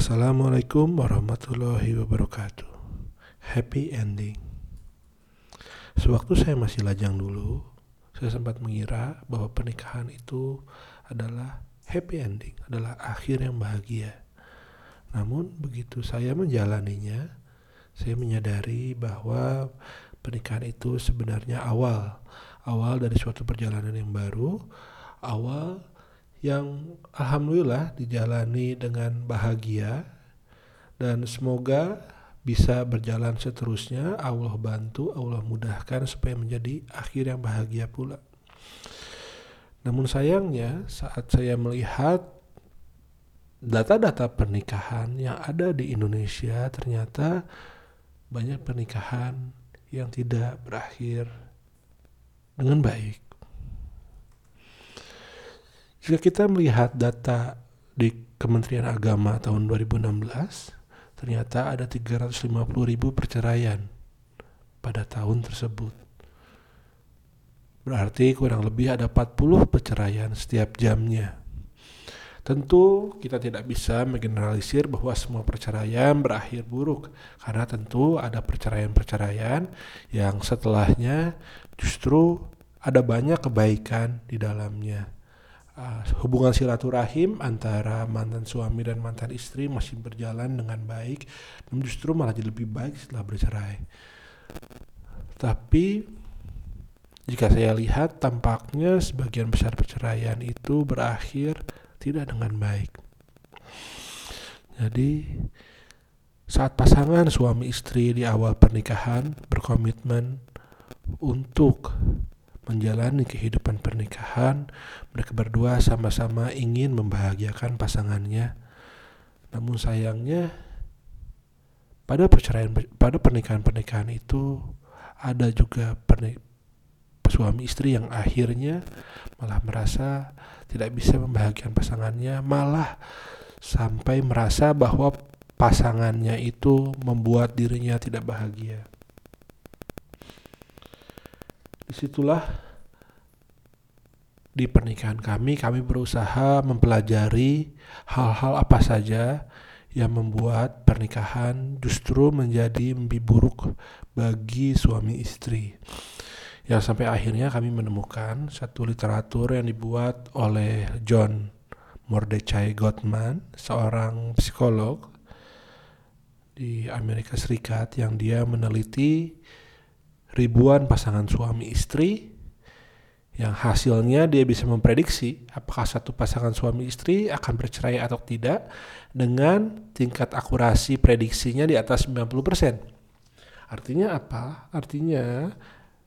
Assalamualaikum warahmatullahi wabarakatuh. Happy ending. Sewaktu saya masih lajang dulu, saya sempat mengira bahwa pernikahan itu adalah happy ending, adalah akhir yang bahagia. Namun begitu saya menjalaninya, saya menyadari bahwa pernikahan itu sebenarnya awal, awal dari suatu perjalanan yang baru, awal yang alhamdulillah dijalani dengan bahagia dan semoga bisa berjalan seterusnya. Allah bantu Allah mudahkan supaya menjadi akhir yang bahagia pula. Namun sayangnya saat saya melihat data-data pernikahan yang ada di Indonesia ternyata banyak pernikahan yang tidak berakhir dengan baik jika kita melihat data di Kementerian Agama tahun 2016, ternyata ada 350 ribu perceraian pada tahun tersebut. Berarti kurang lebih ada 40 perceraian setiap jamnya. Tentu kita tidak bisa menggeneralisir bahwa semua perceraian berakhir buruk karena tentu ada perceraian-perceraian yang setelahnya justru ada banyak kebaikan di dalamnya uh, hubungan silaturahim antara mantan suami dan mantan istri masih berjalan dengan baik dan justru malah jadi lebih baik setelah bercerai. Tapi jika saya lihat tampaknya sebagian besar perceraian itu berakhir tidak dengan baik. Jadi saat pasangan suami istri di awal pernikahan berkomitmen untuk menjalani kehidupan pernikahan, mereka berdua sama-sama ingin membahagiakan pasangannya. Namun sayangnya pada perceraian pada pernikahan-pernikahan itu ada juga pernik, suami istri yang akhirnya malah merasa tidak bisa membahagiakan pasangannya, malah sampai merasa bahwa pasangannya itu membuat dirinya tidak bahagia. Di situlah di pernikahan kami, kami berusaha mempelajari hal-hal apa saja yang membuat pernikahan justru menjadi lebih buruk bagi suami istri. Yang sampai akhirnya kami menemukan satu literatur yang dibuat oleh John Mordecai Gottman, seorang psikolog di Amerika Serikat yang dia meneliti ribuan pasangan suami istri yang hasilnya dia bisa memprediksi apakah satu pasangan suami istri akan bercerai atau tidak dengan tingkat akurasi prediksinya di atas 90%. Artinya apa? Artinya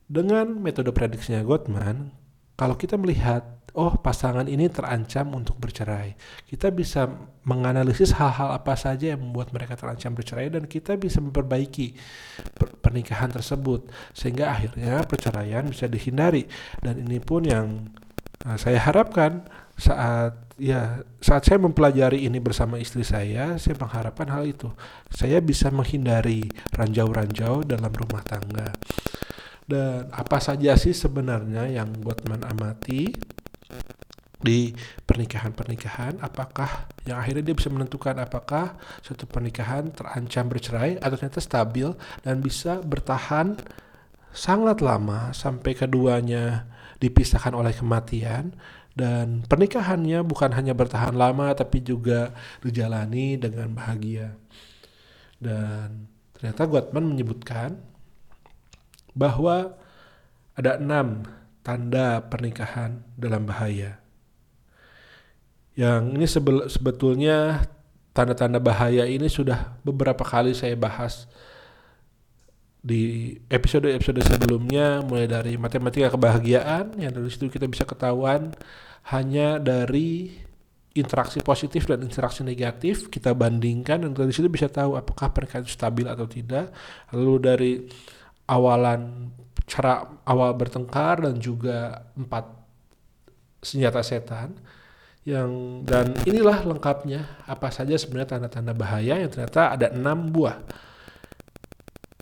dengan metode prediksinya Gottman, kalau kita melihat oh pasangan ini terancam untuk bercerai. Kita bisa menganalisis hal-hal apa saja yang membuat mereka terancam bercerai dan kita bisa memperbaiki pernikahan tersebut sehingga akhirnya perceraian bisa dihindari. Dan ini pun yang uh, saya harapkan saat ya saat saya mempelajari ini bersama istri saya, saya mengharapkan hal itu. Saya bisa menghindari ranjau-ranjau dalam rumah tangga. Dan apa saja sih sebenarnya yang Gottman amati di pernikahan-pernikahan apakah yang akhirnya dia bisa menentukan apakah suatu pernikahan terancam bercerai atau ternyata stabil dan bisa bertahan sangat lama sampai keduanya dipisahkan oleh kematian dan pernikahannya bukan hanya bertahan lama tapi juga dijalani dengan bahagia dan ternyata Gottman menyebutkan bahwa ada enam tanda pernikahan dalam bahaya. Yang ini sebetulnya tanda-tanda bahaya ini sudah beberapa kali saya bahas di episode-episode sebelumnya mulai dari matematika kebahagiaan yang dari situ kita bisa ketahuan hanya dari interaksi positif dan interaksi negatif kita bandingkan dan dari situ bisa tahu apakah pernikahan itu stabil atau tidak. Lalu dari awalan cara awal bertengkar dan juga empat senjata setan yang dan inilah lengkapnya apa saja sebenarnya tanda-tanda bahaya yang ternyata ada enam buah.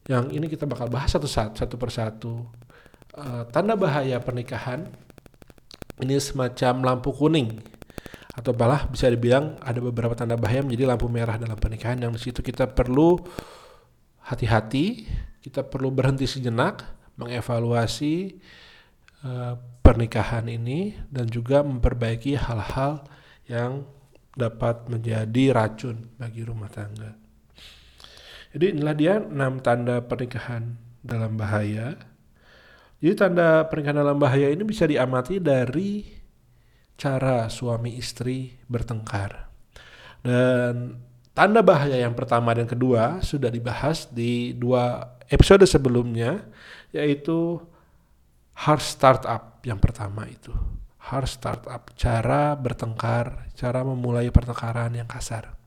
Yang ini kita bakal bahas satu satu, satu persatu. Uh, tanda bahaya pernikahan ini semacam lampu kuning atau malah bisa dibilang ada beberapa tanda bahaya menjadi lampu merah dalam pernikahan yang di situ kita perlu hati-hati, kita perlu berhenti sejenak, mengevaluasi uh, pernikahan ini dan juga memperbaiki hal-hal yang dapat menjadi racun bagi rumah tangga. Jadi inilah dia enam tanda pernikahan dalam bahaya. Jadi tanda pernikahan dalam bahaya ini bisa diamati dari cara suami istri bertengkar. Dan tanda bahaya yang pertama dan kedua sudah dibahas di dua episode sebelumnya yaitu hard startup yang pertama itu. Hard startup, cara bertengkar, cara memulai pertengkaran yang kasar.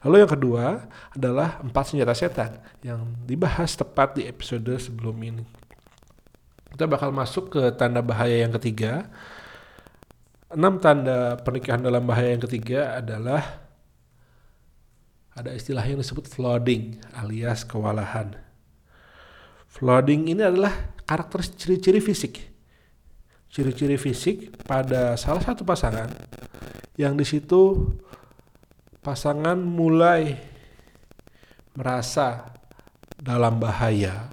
Lalu yang kedua adalah empat senjata setan yang dibahas tepat di episode sebelum ini. Kita bakal masuk ke tanda bahaya yang ketiga. Enam tanda pernikahan dalam bahaya yang ketiga adalah ada istilah yang disebut flooding alias kewalahan. Flooding ini adalah karakter ciri-ciri fisik. Ciri-ciri fisik pada salah satu pasangan yang di situ pasangan mulai merasa dalam bahaya,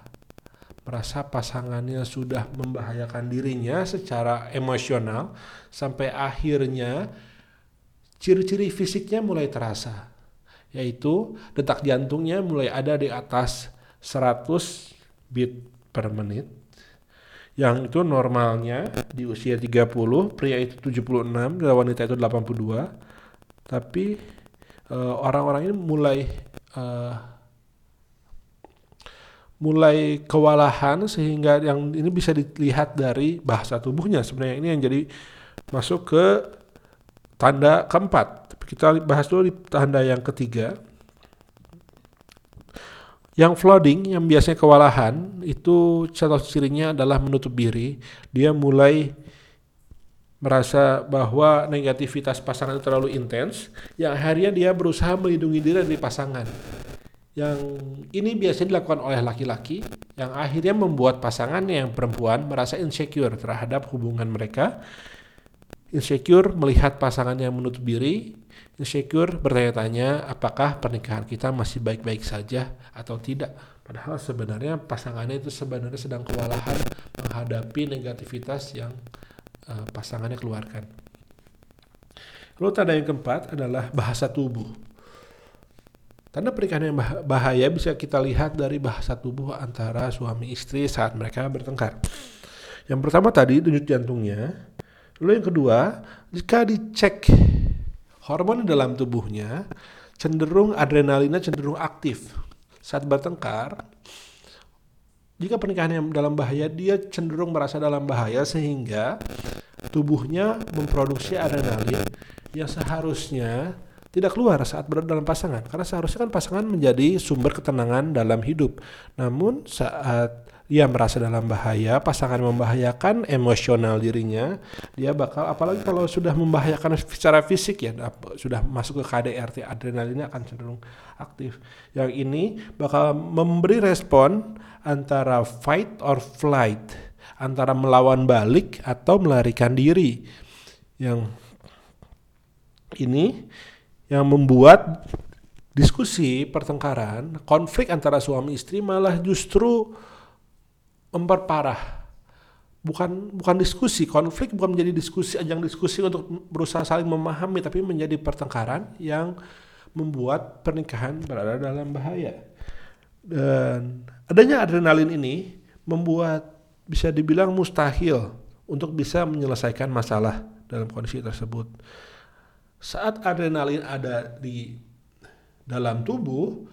merasa pasangannya sudah membahayakan dirinya secara emosional sampai akhirnya ciri-ciri fisiknya mulai terasa yaitu detak jantungnya mulai ada di atas 100 beat per menit yang itu normalnya di usia 30 pria itu 76 dan wanita itu 82 tapi Eh, orang-orang uh, ini mulai uh, mulai kewalahan sehingga yang ini bisa dilihat dari bahasa tubuhnya. Sebenarnya ini yang jadi masuk ke tanda keempat. Kita bahas dulu di tanda yang ketiga yang flooding yang biasanya kewalahan itu contoh cirinya adalah menutup diri dia mulai merasa bahwa negativitas pasangan itu terlalu intens, yang akhirnya dia berusaha melindungi diri dari pasangan. Yang ini biasanya dilakukan oleh laki-laki, yang akhirnya membuat pasangan yang perempuan merasa insecure terhadap hubungan mereka, insecure melihat pasangan yang menutup diri, insecure bertanya-tanya apakah pernikahan kita masih baik-baik saja atau tidak. Padahal sebenarnya pasangannya itu sebenarnya sedang kewalahan menghadapi negativitas yang uh, pasangannya keluarkan. Lalu tanda yang keempat adalah bahasa tubuh. Tanda pernikahan yang bahaya bisa kita lihat dari bahasa tubuh antara suami istri saat mereka bertengkar. Yang pertama tadi denyut jantungnya. Lalu yang kedua, jika dicek hormon dalam tubuhnya, cenderung adrenalinnya cenderung aktif. Saat bertengkar, jika pernikahan yang dalam bahaya, dia cenderung merasa dalam bahaya sehingga tubuhnya memproduksi adrenalin yang seharusnya tidak keluar saat berada dalam pasangan karena seharusnya kan pasangan menjadi sumber ketenangan dalam hidup. Namun saat ia merasa dalam bahaya, pasangan membahayakan emosional dirinya, dia bakal apalagi kalau sudah membahayakan secara fisik ya sudah masuk ke KDRT adrenalinnya akan cenderung aktif. Yang ini bakal memberi respon antara fight or flight, antara melawan balik atau melarikan diri. Yang ini yang membuat diskusi pertengkaran, konflik antara suami istri malah justru memperparah. Bukan bukan diskusi, konflik bukan menjadi diskusi ajang diskusi untuk berusaha saling memahami tapi menjadi pertengkaran yang membuat pernikahan berada dalam bahaya. Dan adanya adrenalin ini membuat bisa dibilang mustahil untuk bisa menyelesaikan masalah dalam kondisi tersebut. Saat adrenalin ada di dalam tubuh,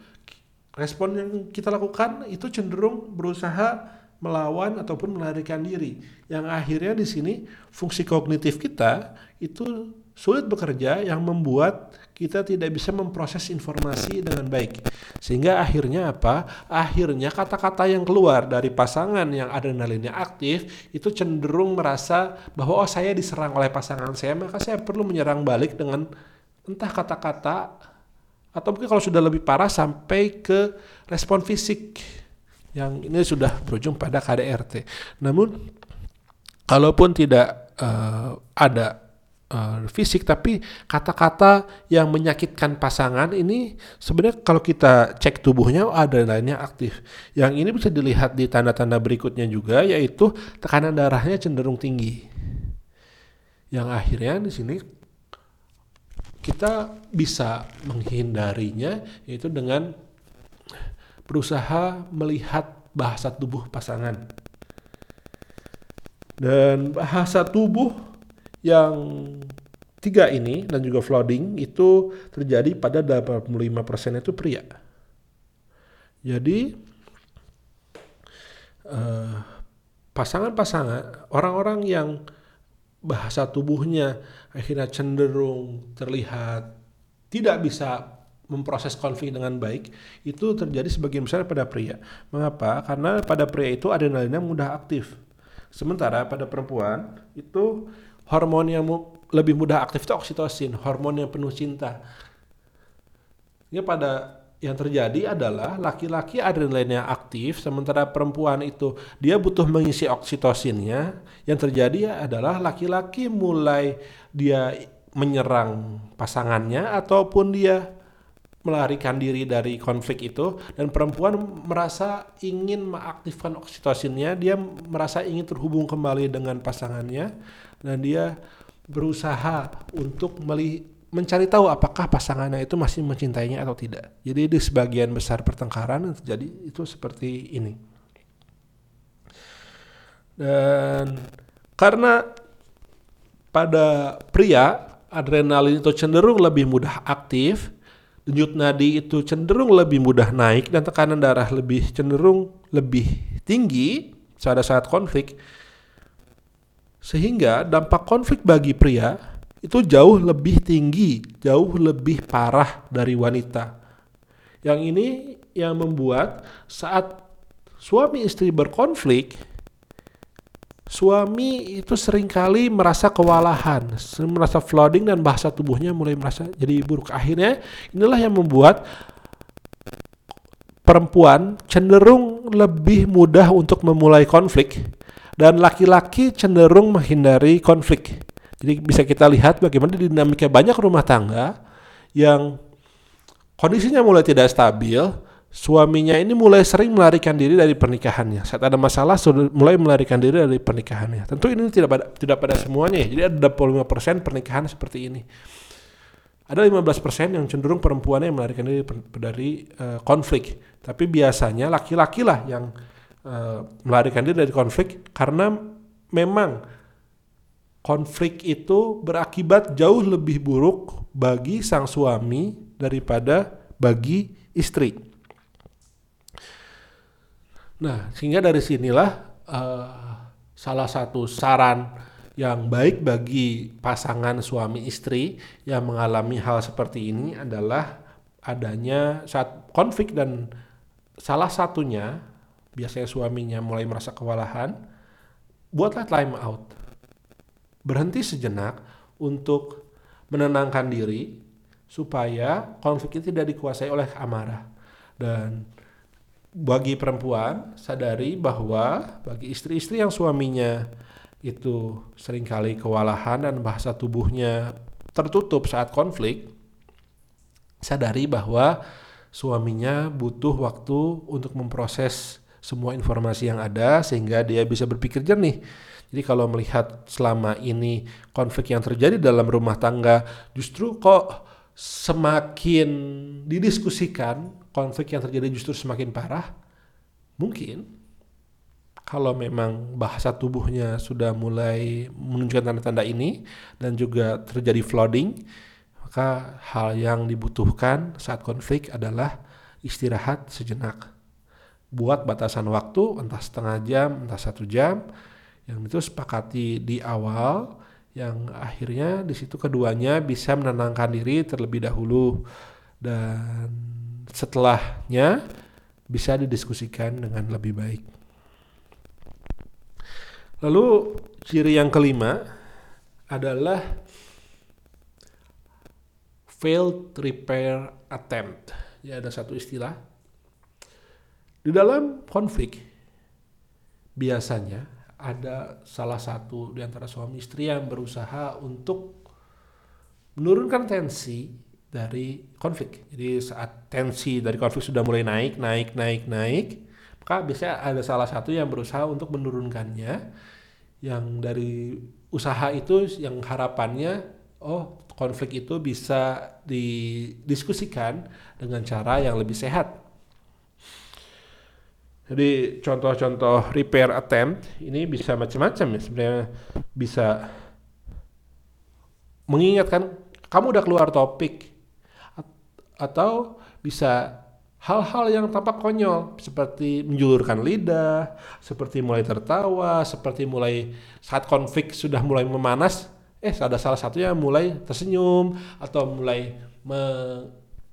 respon yang kita lakukan itu cenderung berusaha melawan ataupun melarikan diri. Yang akhirnya di sini fungsi kognitif kita itu sulit bekerja yang membuat kita tidak bisa memproses informasi dengan baik. Sehingga akhirnya apa? Akhirnya kata-kata yang keluar dari pasangan yang adrenalinnya aktif itu cenderung merasa bahwa oh saya diserang oleh pasangan saya, maka saya perlu menyerang balik dengan entah kata-kata atau mungkin kalau sudah lebih parah sampai ke respon fisik yang ini sudah berujung pada KDRT. Namun kalaupun tidak uh, ada uh, fisik tapi kata-kata yang menyakitkan pasangan ini sebenarnya kalau kita cek tubuhnya oh, adrenalinnya aktif. Yang ini bisa dilihat di tanda-tanda berikutnya juga yaitu tekanan darahnya cenderung tinggi. Yang akhirnya di sini kita bisa menghindarinya yaitu dengan berusaha melihat bahasa tubuh pasangan. Dan bahasa tubuh yang tiga ini dan juga flooding itu terjadi pada 85% itu pria. Jadi eh, pasangan-pasangan orang-orang yang bahasa tubuhnya akhirnya cenderung terlihat tidak bisa memproses konflik dengan baik itu terjadi sebagian besar pada pria. Mengapa? Karena pada pria itu adrenalinnya mudah aktif. Sementara pada perempuan itu hormon yang lebih mudah aktif itu oksitosin, hormon yang penuh cinta. Ya pada yang terjadi adalah laki-laki adrenalinnya aktif, sementara perempuan itu dia butuh mengisi oksitosinnya. Yang terjadi adalah laki-laki mulai dia menyerang pasangannya ataupun dia melarikan diri dari konflik itu dan perempuan merasa ingin mengaktifkan oksitosinnya, dia merasa ingin terhubung kembali dengan pasangannya dan dia berusaha untuk melihat mencari tahu apakah pasangannya itu masih mencintainya atau tidak. Jadi di sebagian besar pertengkaran yang terjadi itu seperti ini. Dan karena pada pria adrenalin itu cenderung lebih mudah aktif, denyut nadi itu cenderung lebih mudah naik dan tekanan darah lebih cenderung lebih tinggi pada saat konflik. Sehingga dampak konflik bagi pria itu jauh lebih tinggi, jauh lebih parah dari wanita. Yang ini yang membuat saat suami istri berkonflik, suami itu sering kali merasa kewalahan, merasa flooding dan bahasa tubuhnya mulai merasa jadi buruk. Akhirnya inilah yang membuat perempuan cenderung lebih mudah untuk memulai konflik dan laki-laki cenderung menghindari konflik. Jadi bisa kita lihat bagaimana dinamika banyak rumah tangga yang kondisinya mulai tidak stabil, suaminya ini mulai sering melarikan diri dari pernikahannya. Saat ada masalah sudah mulai melarikan diri dari pernikahannya. Tentu ini tidak pada tidak pada semuanya ya. Jadi ada 25% pernikahan seperti ini. Ada 15% yang cenderung perempuannya yang melarikan diri dari uh, konflik. Tapi biasanya laki-laki lah yang uh, melarikan diri dari konflik karena memang konflik itu berakibat jauh lebih buruk bagi sang suami daripada bagi istri. Nah, sehingga dari sinilah uh, salah satu saran yang baik bagi pasangan suami istri yang mengalami hal seperti ini adalah adanya saat konflik dan salah satunya biasanya suaminya mulai merasa kewalahan, buatlah time out berhenti sejenak untuk menenangkan diri supaya konflik itu tidak dikuasai oleh amarah. Dan bagi perempuan sadari bahwa bagi istri-istri yang suaminya itu sering kali kewalahan dan bahasa tubuhnya tertutup saat konflik, sadari bahwa suaminya butuh waktu untuk memproses semua informasi yang ada sehingga dia bisa berpikir jernih. Jadi kalau melihat selama ini konflik yang terjadi dalam rumah tangga justru kok semakin didiskusikan, konflik yang terjadi justru semakin parah, mungkin kalau memang bahasa tubuhnya sudah mulai menunjukkan tanda-tanda ini dan juga terjadi flooding, maka hal yang dibutuhkan saat konflik adalah istirahat sejenak. Buat batasan waktu entah setengah jam, entah satu jam, yang itu sepakati di awal yang akhirnya di situ keduanya bisa menenangkan diri terlebih dahulu dan setelahnya bisa didiskusikan dengan lebih baik. Lalu ciri yang kelima adalah failed repair attempt. Ya ada satu istilah. Di dalam konflik biasanya ada salah satu di antara suami istri yang berusaha untuk menurunkan tensi dari konflik. Jadi saat tensi dari konflik sudah mulai naik, naik, naik, naik, maka biasanya ada salah satu yang berusaha untuk menurunkannya. Yang dari usaha itu yang harapannya, oh konflik itu bisa didiskusikan dengan cara yang lebih sehat. Jadi contoh-contoh repair attempt ini bisa macam-macam ya. Sebenarnya bisa mengingatkan kamu udah keluar topik atau bisa hal-hal yang tampak konyol seperti menjulurkan lidah, seperti mulai tertawa, seperti mulai saat konflik sudah mulai memanas, eh ada salah satunya mulai tersenyum atau mulai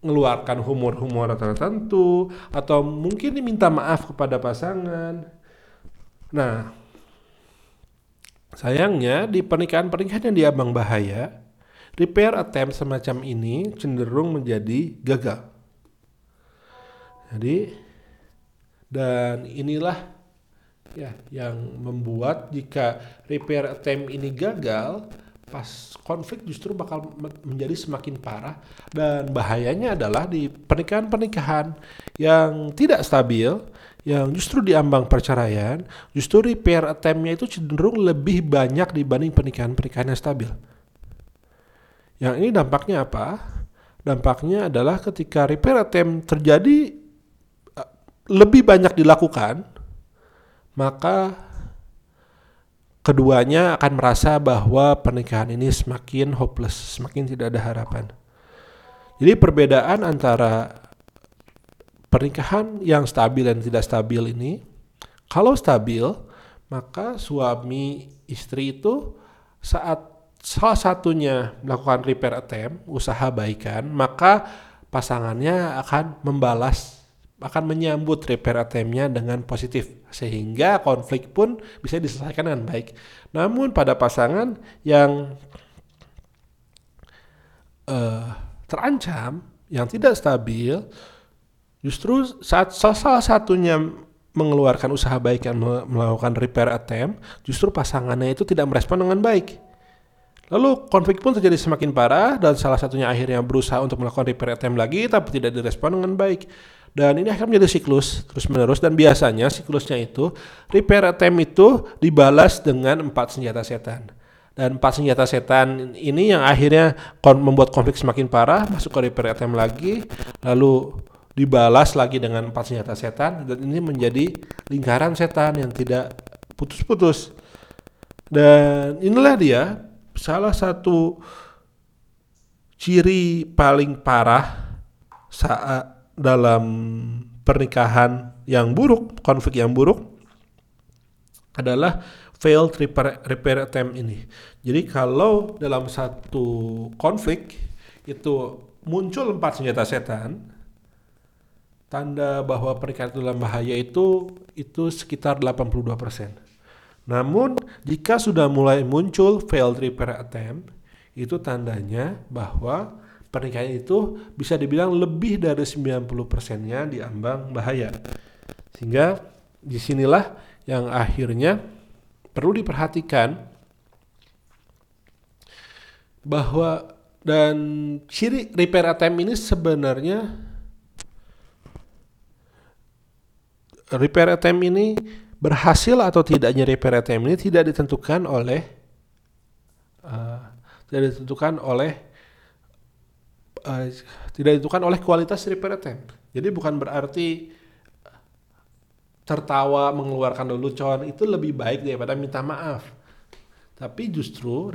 mengeluarkan humor-humor tertentu atau mungkin diminta maaf kepada pasangan. Nah, sayangnya di pernikahan-pernikahan yang diambang bahaya, repair attempt semacam ini cenderung menjadi gagal. Jadi dan inilah ya yang membuat jika repair attempt ini gagal pas konflik justru bakal menjadi semakin parah dan bahayanya adalah di pernikahan-pernikahan yang tidak stabil yang justru diambang perceraian justru repair attempt-nya itu cenderung lebih banyak dibanding pernikahan-pernikahan yang stabil yang ini dampaknya apa? Dampaknya adalah ketika repair attempt terjadi eh, lebih banyak dilakukan maka keduanya akan merasa bahwa pernikahan ini semakin hopeless, semakin tidak ada harapan. Jadi perbedaan antara pernikahan yang stabil dan tidak stabil ini, kalau stabil, maka suami istri itu saat salah satunya melakukan repair attempt, usaha baikan, maka pasangannya akan membalas akan menyambut repair attempt-nya dengan positif sehingga konflik pun bisa diselesaikan dengan baik. Namun pada pasangan yang uh, terancam, yang tidak stabil, justru saat salah satunya mengeluarkan usaha baik yang melakukan repair attempt, justru pasangannya itu tidak merespon dengan baik. Lalu konflik pun terjadi semakin parah dan salah satunya akhirnya berusaha untuk melakukan repair attempt lagi tapi tidak direspon dengan baik. Dan ini akan menjadi siklus terus menerus dan biasanya siklusnya itu repair attempt itu dibalas dengan empat senjata setan. Dan empat senjata setan ini yang akhirnya membuat konflik semakin parah, masuk ke repair attempt lagi, lalu dibalas lagi dengan empat senjata setan dan ini menjadi lingkaran setan yang tidak putus-putus. Dan inilah dia salah satu ciri paling parah saat dalam pernikahan yang buruk, konflik yang buruk adalah failed repair, repair attempt ini. Jadi kalau dalam satu konflik itu muncul empat senjata setan, tanda bahwa pernikahan itu dalam bahaya itu itu sekitar 82%. Namun jika sudah mulai muncul failed repair attempt, itu tandanya bahwa pernikahan itu bisa dibilang lebih dari 90 persennya diambang bahaya. Sehingga di sinilah yang akhirnya perlu diperhatikan bahwa dan ciri repair attempt ini sebenarnya repair attempt ini berhasil atau tidaknya repair attempt ini tidak ditentukan oleh uh, tidak ditentukan oleh uh, tidak ditentukan oleh kualitas repair attempt. Jadi bukan berarti tertawa mengeluarkan lelucon itu lebih baik daripada minta maaf. Tapi justru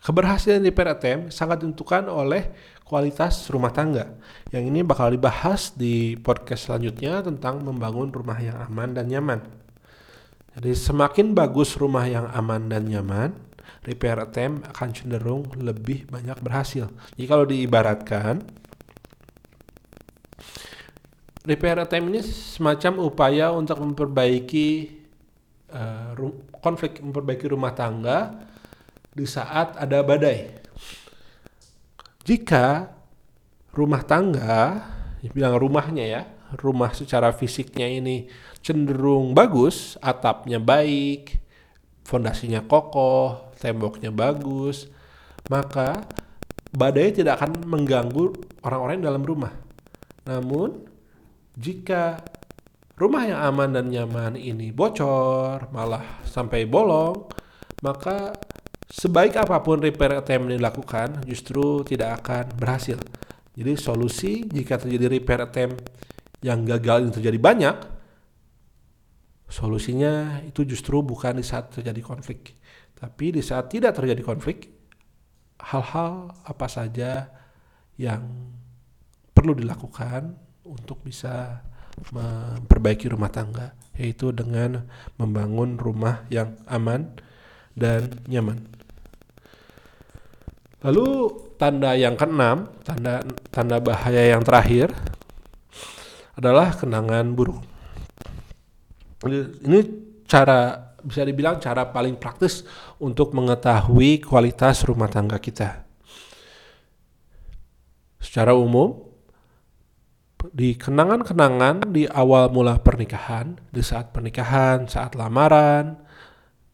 keberhasilan repair attempt sangat ditentukan oleh kualitas rumah tangga. Yang ini bakal dibahas di podcast selanjutnya tentang membangun rumah yang aman dan nyaman. Jadi semakin bagus rumah yang aman dan nyaman, repair attempt akan cenderung lebih banyak berhasil. Jadi kalau diibaratkan repair attempt ini semacam upaya untuk memperbaiki uh, konflik, memperbaiki rumah tangga di saat ada badai. Jika rumah tangga, bilang rumahnya ya, rumah secara fisiknya ini cenderung bagus, atapnya baik, fondasinya kokoh, temboknya bagus, maka badai tidak akan mengganggu orang-orang dalam rumah. Namun, jika rumah yang aman dan nyaman ini bocor, malah sampai bolong, maka sebaik apa pun repair attempt yang dilakukan justru tidak akan berhasil. Jadi solusi jika terjadi repair attempt yang gagal ini terjadi banyak, solusinya itu justru bukan di saat terjadi konflik, tapi di saat tidak terjadi konflik, hal-hal apa saja yang perlu dilakukan untuk bisa memperbaiki rumah tangga, yaitu dengan membangun rumah yang aman dan nyaman. Lalu tanda yang keenam, tanda tanda bahaya yang terakhir adalah kenangan buruk. Ini cara bisa dibilang cara paling praktis untuk mengetahui kualitas rumah tangga kita. Secara umum, di kenangan-kenangan di awal mula pernikahan, di saat pernikahan, saat lamaran,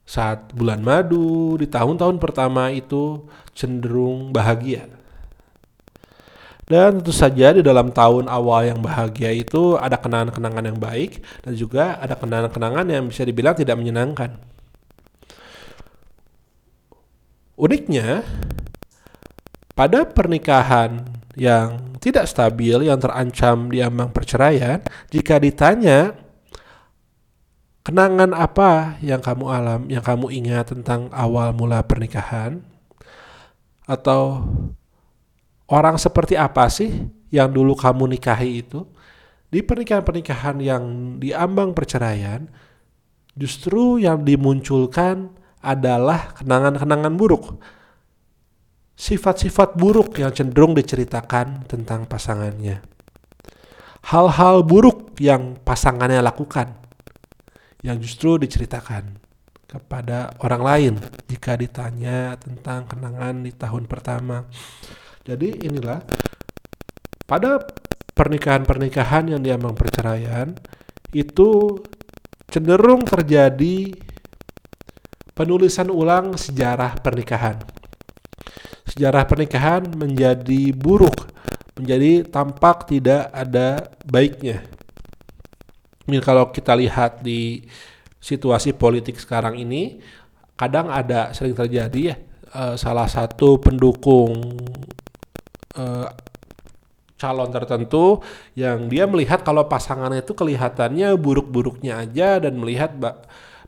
saat bulan madu, di tahun-tahun pertama itu cenderung bahagia. Dan tentu saja di dalam tahun awal yang bahagia itu ada kenangan-kenangan yang baik dan juga ada kenangan-kenangan yang bisa dibilang tidak menyenangkan. Uniknya, pada pernikahan yang tidak stabil, yang terancam diambang perceraian, jika ditanya kenangan apa yang kamu alam, yang kamu ingat tentang awal mula pernikahan, atau orang seperti apa sih yang dulu kamu nikahi itu? Di pernikahan-pernikahan yang diambang perceraian, justru yang dimunculkan adalah kenangan-kenangan buruk. Sifat-sifat buruk yang cenderung diceritakan tentang pasangannya. Hal-hal buruk yang pasangannya lakukan yang justru diceritakan kepada orang lain jika ditanya tentang kenangan di tahun pertama. Jadi inilah pada pernikahan-pernikahan yang diambang perceraian itu cenderung terjadi penulisan ulang sejarah pernikahan. Sejarah pernikahan menjadi buruk, menjadi tampak tidak ada baiknya. Ini kalau kita lihat di situasi politik sekarang ini, kadang ada sering terjadi ya eh, salah satu pendukung uh, calon tertentu yang dia melihat kalau pasangannya itu kelihatannya buruk-buruknya aja dan melihat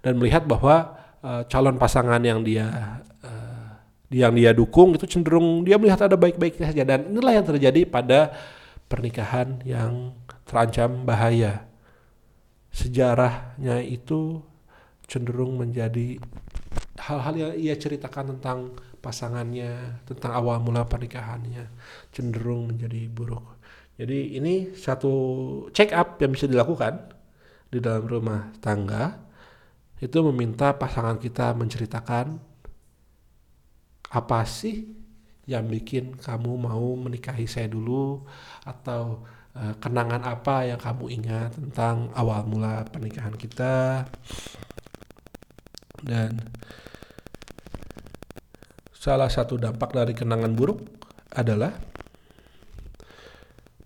dan melihat bahwa uh, calon pasangan yang dia uh, yang dia dukung itu cenderung dia melihat ada baik-baiknya saja dan inilah yang terjadi pada pernikahan yang terancam bahaya. Sejarahnya itu cenderung menjadi hal-hal yang ia ceritakan tentang pasangannya, tentang awal mula pernikahannya cenderung menjadi buruk. Jadi ini satu check up yang bisa dilakukan di dalam rumah tangga itu meminta pasangan kita menceritakan apa sih yang bikin kamu mau menikahi saya dulu atau uh, kenangan apa yang kamu ingat tentang awal mula pernikahan kita dan Salah satu dampak dari kenangan buruk adalah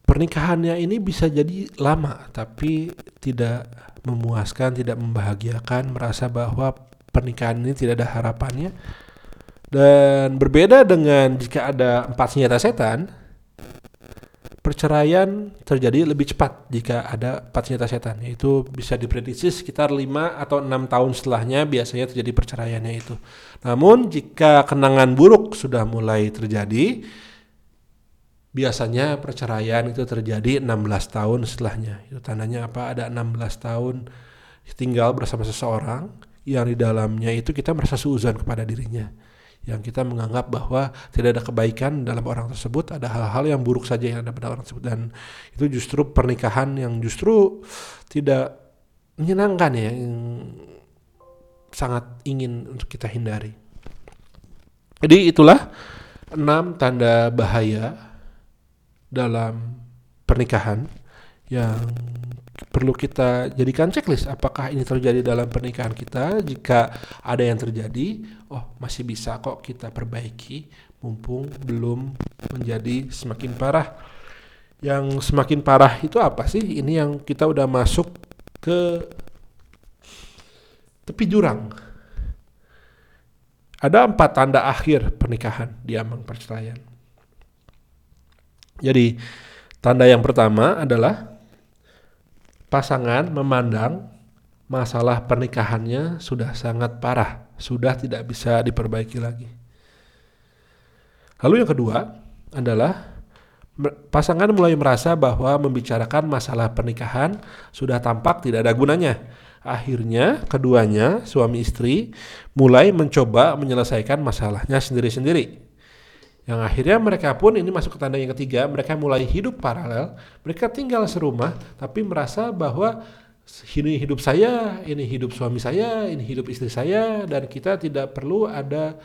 pernikahannya ini bisa jadi lama tapi tidak memuaskan, tidak membahagiakan, merasa bahwa pernikahan ini tidak ada harapannya. Dan berbeda dengan jika ada empat senjata setan, perceraian terjadi lebih cepat jika ada senjata setan yaitu bisa diprediksi sekitar 5 atau enam tahun setelahnya biasanya terjadi perceraiannya itu. Namun jika kenangan buruk sudah mulai terjadi biasanya perceraian itu terjadi 16 tahun setelahnya. Itu tandanya apa? Ada 16 tahun tinggal bersama seseorang yang di dalamnya itu kita merasa suuzon kepada dirinya yang kita menganggap bahwa tidak ada kebaikan dalam orang tersebut, ada hal-hal yang buruk saja yang ada pada orang tersebut dan itu justru pernikahan yang justru tidak menyenangkan ya, yang sangat ingin untuk kita hindari. Jadi itulah enam tanda bahaya dalam pernikahan yang perlu kita jadikan checklist apakah ini terjadi dalam pernikahan kita jika ada yang terjadi oh masih bisa kok kita perbaiki mumpung belum menjadi semakin parah. Yang semakin parah itu apa sih? Ini yang kita udah masuk ke tepi jurang. Ada empat tanda akhir pernikahan di ambang perceraian. Jadi tanda yang pertama adalah pasangan memandang masalah pernikahannya sudah sangat parah, sudah tidak bisa diperbaiki lagi. Lalu yang kedua adalah pasangan mulai merasa bahwa membicarakan masalah pernikahan sudah tampak tidak ada gunanya. Akhirnya keduanya suami istri mulai mencoba menyelesaikan masalahnya sendiri-sendiri. Yang akhirnya mereka pun ini masuk ke tanda yang ketiga, mereka mulai hidup paralel. Mereka tinggal serumah tapi merasa bahwa ini hidup saya, ini hidup suami saya, ini hidup istri saya dan kita tidak perlu ada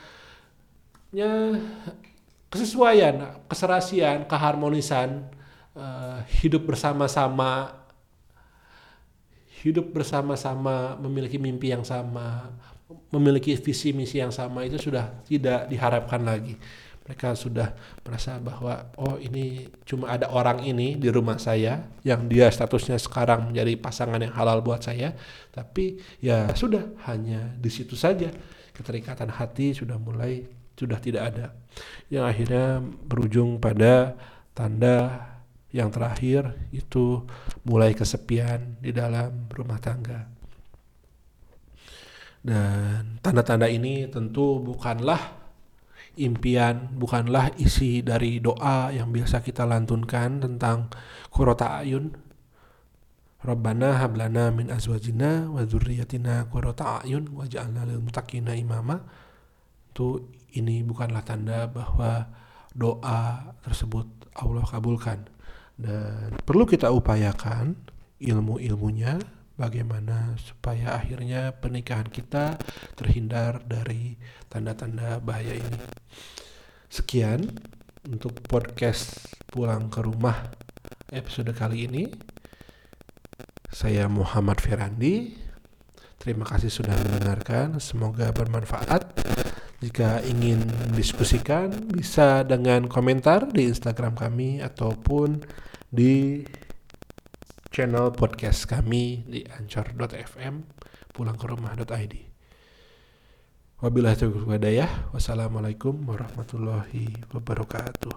kesesuaian, keserasian, keharmonisan uh, hidup bersama-sama hidup bersama-sama memiliki mimpi yang sama, memiliki visi misi yang sama itu sudah tidak diharapkan lagi. Mereka sudah merasa bahwa oh ini cuma ada orang ini di rumah saya yang dia statusnya sekarang menjadi pasangan yang halal buat saya, tapi ya sudah hanya di situ saja keterikatan hati sudah mulai sudah tidak ada. Yang akhirnya berujung pada tanda yang terakhir itu mulai kesepian di dalam rumah tangga. Dan tanda-tanda ini tentu bukanlah impian, bukanlah isi dari doa yang biasa kita lantunkan tentang kurota ayun. Rabbana hablana min azwajina wa dzurriyyatina qurrata ayun waj'alna lil muttaqina imama. Itu ini bukanlah tanda bahwa doa tersebut Allah kabulkan dan perlu kita upayakan ilmu-ilmunya bagaimana supaya akhirnya pernikahan kita terhindar dari tanda-tanda bahaya ini. Sekian untuk podcast pulang ke rumah episode kali ini. Saya Muhammad Firandi. Terima kasih sudah mendengarkan. Semoga bermanfaat. Jika ingin diskusikan bisa dengan komentar di Instagram kami ataupun di channel podcast kami di anchor.fm pulangkerumah.id. Wabillahi taufiq. Wassalamualaikum warahmatullahi wabarakatuh.